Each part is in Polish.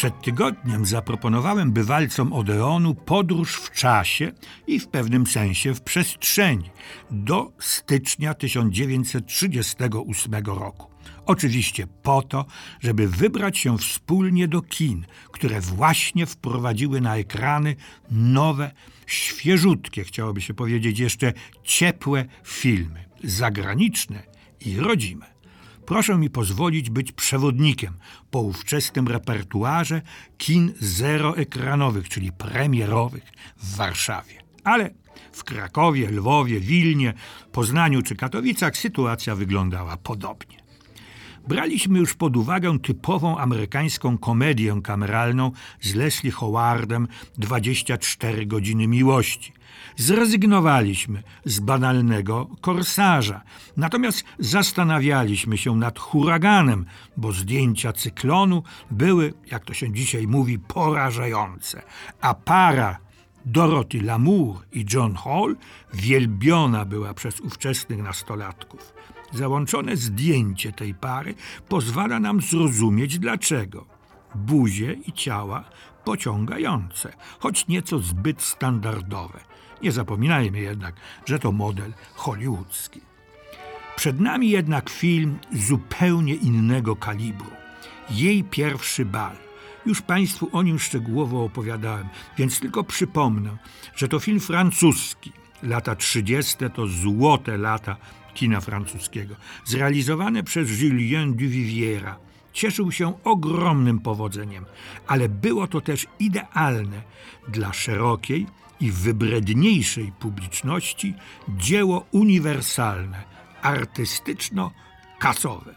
Przed tygodniem zaproponowałem bywalcom Odeonu podróż w czasie i w pewnym sensie w przestrzeni do stycznia 1938 roku. Oczywiście po to, żeby wybrać się wspólnie do kin, które właśnie wprowadziły na ekrany nowe, świeżutkie, chciałoby się powiedzieć jeszcze ciepłe filmy, zagraniczne i rodzime. Proszę mi pozwolić być przewodnikiem po ówczesnym repertuarze kin zeroekranowych, czyli premierowych w Warszawie. Ale w Krakowie, Lwowie, Wilnie, Poznaniu czy Katowicach sytuacja wyglądała podobnie. Braliśmy już pod uwagę typową amerykańską komedię kameralną z Leslie Howardem 24 godziny miłości. Zrezygnowaliśmy z banalnego korsarza, natomiast zastanawialiśmy się nad huraganem, bo zdjęcia cyklonu były, jak to się dzisiaj mówi, porażające, a para Dorothy Lamour i John Hall wielbiona była przez ówczesnych nastolatków. Załączone zdjęcie tej pary pozwala nam zrozumieć dlaczego. Buzie i ciała pociągające, choć nieco zbyt standardowe. Nie zapominajmy jednak, że to model hollywoodzki. Przed nami jednak film zupełnie innego kalibru. Jej pierwszy bal. Już Państwu o nim szczegółowo opowiadałem, więc tylko przypomnę, że to film francuski. Lata 30. to złote lata kina francuskiego, zrealizowane przez Julien Duviviera. Cieszył się ogromnym powodzeniem, ale było to też idealne dla szerokiej i wybredniejszej publiczności dzieło uniwersalne, artystyczno-kasowe.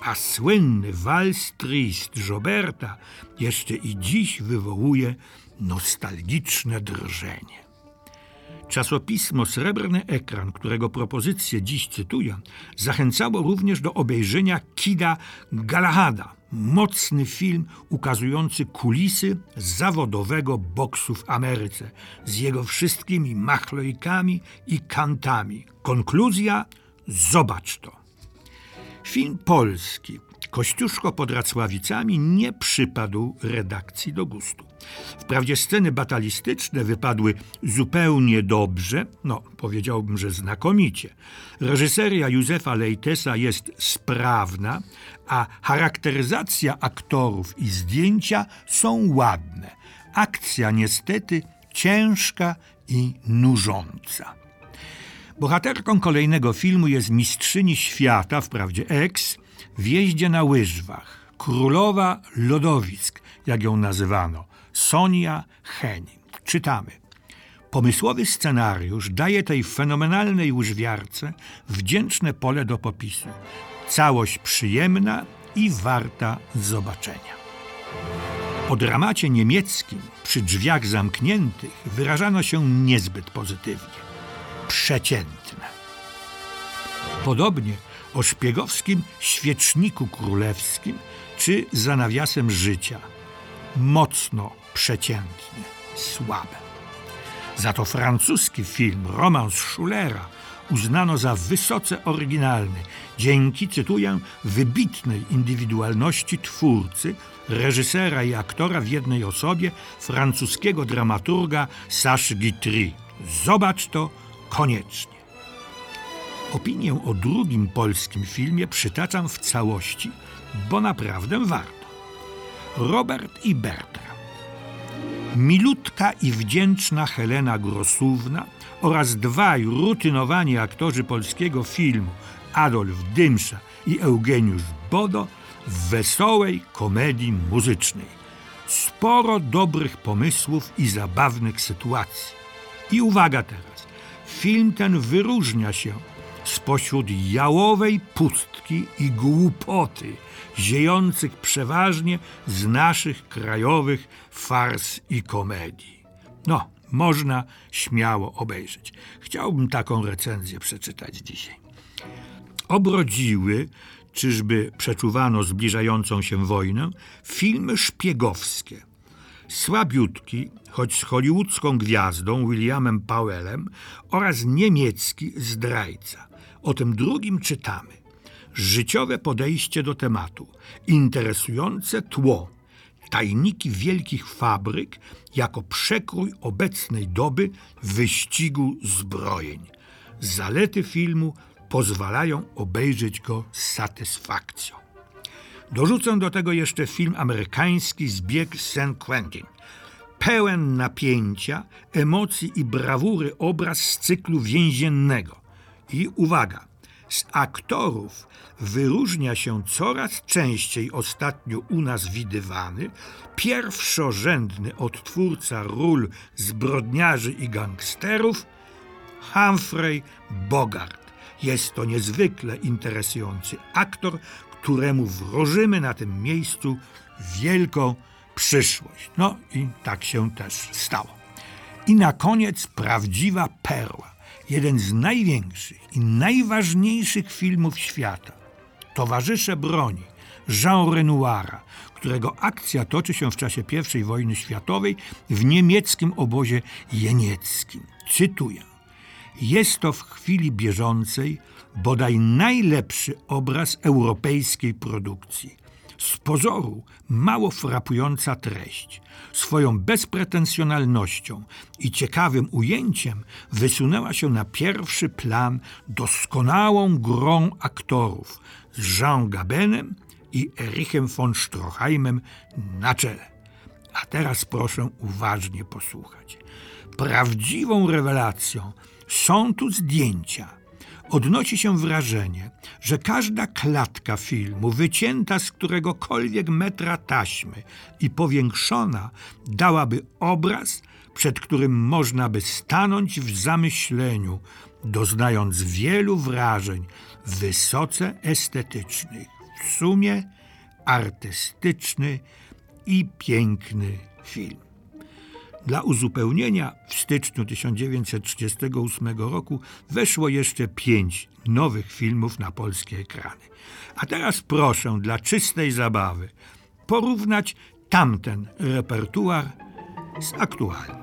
A słynny wals trist Joberta jeszcze i dziś wywołuje nostalgiczne drżenie. Czasopismo Srebrny Ekran, którego propozycję dziś cytuję, zachęcało również do obejrzenia Kida Galahada, mocny film ukazujący kulisy zawodowego boksu w Ameryce z jego wszystkimi machlojkami i kantami. Konkluzja: zobacz to. Film polski Kościuszko pod Racławicami nie przypadł redakcji do gustu. Wprawdzie sceny batalistyczne wypadły zupełnie dobrze, no powiedziałbym, że znakomicie. Reżyseria Józefa Lejtesa jest sprawna, a charakteryzacja aktorów i zdjęcia są ładne. Akcja niestety ciężka i nużąca. Bohaterką kolejnego filmu jest mistrzyni świata, wprawdzie ex, w jeździe na łyżwach. Królowa lodowisk, jak ją nazywano, Sonia Henning. Czytamy. Pomysłowy scenariusz daje tej fenomenalnej łyżwiarce wdzięczne pole do popisu. Całość przyjemna i warta zobaczenia. O dramacie niemieckim przy drzwiach zamkniętych wyrażano się niezbyt pozytywnie. Przeciętne. Podobnie o szpiegowskim świeczniku królewskim czy za nawiasem życia. Mocno przeciętnie, słabe. Za to francuski film Romans Schulera uznano za wysoce oryginalny, dzięki, cytuję, wybitnej indywidualności twórcy, reżysera i aktora w jednej osobie, francuskiego dramaturga Sache Guitry. Zobacz to koniecznie. Opinię o drugim polskim filmie przytaczam w całości, bo naprawdę warto. Robert i Bertram. Milutka i wdzięczna Helena Grosówna oraz dwaj rutynowani aktorzy polskiego filmu Adolf Dymsza i Eugeniusz Bodo w wesołej komedii muzycznej. Sporo dobrych pomysłów i zabawnych sytuacji. I uwaga teraz, film ten wyróżnia się spośród jałowej pustki i głupoty, ziejących przeważnie z naszych krajowych fars i komedii. No, można śmiało obejrzeć. Chciałbym taką recenzję przeczytać dzisiaj. Obrodziły, czyżby przeczuwano zbliżającą się wojnę, filmy szpiegowskie. Słabiutki, choć z hollywoodzką gwiazdą Williamem Powellem oraz niemiecki zdrajca. O tym drugim czytamy. Życiowe podejście do tematu, interesujące tło, tajniki wielkich fabryk jako przekrój obecnej doby wyścigu zbrojeń. Zalety filmu pozwalają obejrzeć go z satysfakcją. Dorzucę do tego jeszcze film amerykański Zbieg St. Quentin. Pełen napięcia, emocji i brawury obraz z cyklu więziennego. I uwaga, z aktorów wyróżnia się coraz częściej ostatnio u nas widywany pierwszorzędny odtwórca ról zbrodniarzy i gangsterów Humphrey Bogart. Jest to niezwykle interesujący aktor, któremu wróżymy na tym miejscu wielką przyszłość. No i tak się też stało. I na koniec prawdziwa perła, jeden z największych i najważniejszych filmów świata. Towarzysze broni Jean Renoira, którego akcja toczy się w czasie I wojny światowej w niemieckim obozie jenieckim. Cytuję. Jest to w chwili bieżącej bodaj najlepszy obraz europejskiej produkcji. Z pozoru mało frapująca treść, swoją bezpretensjonalnością i ciekawym ujęciem wysunęła się na pierwszy plan doskonałą grą aktorów z Jean Gabenem i Erichem von Stroheimem na czele. A teraz proszę uważnie posłuchać. Prawdziwą rewelacją są tu zdjęcia. Odnosi się wrażenie, że każda klatka filmu, wycięta z któregokolwiek metra taśmy i powiększona, dałaby obraz, przed którym można by stanąć w zamyśleniu, doznając wielu wrażeń wysoce estetycznych. W sumie artystyczny i piękny film. Dla uzupełnienia w styczniu 1938 roku weszło jeszcze pięć nowych filmów na polskie ekrany. A teraz proszę dla czystej zabawy porównać tamten repertuar z aktualnym.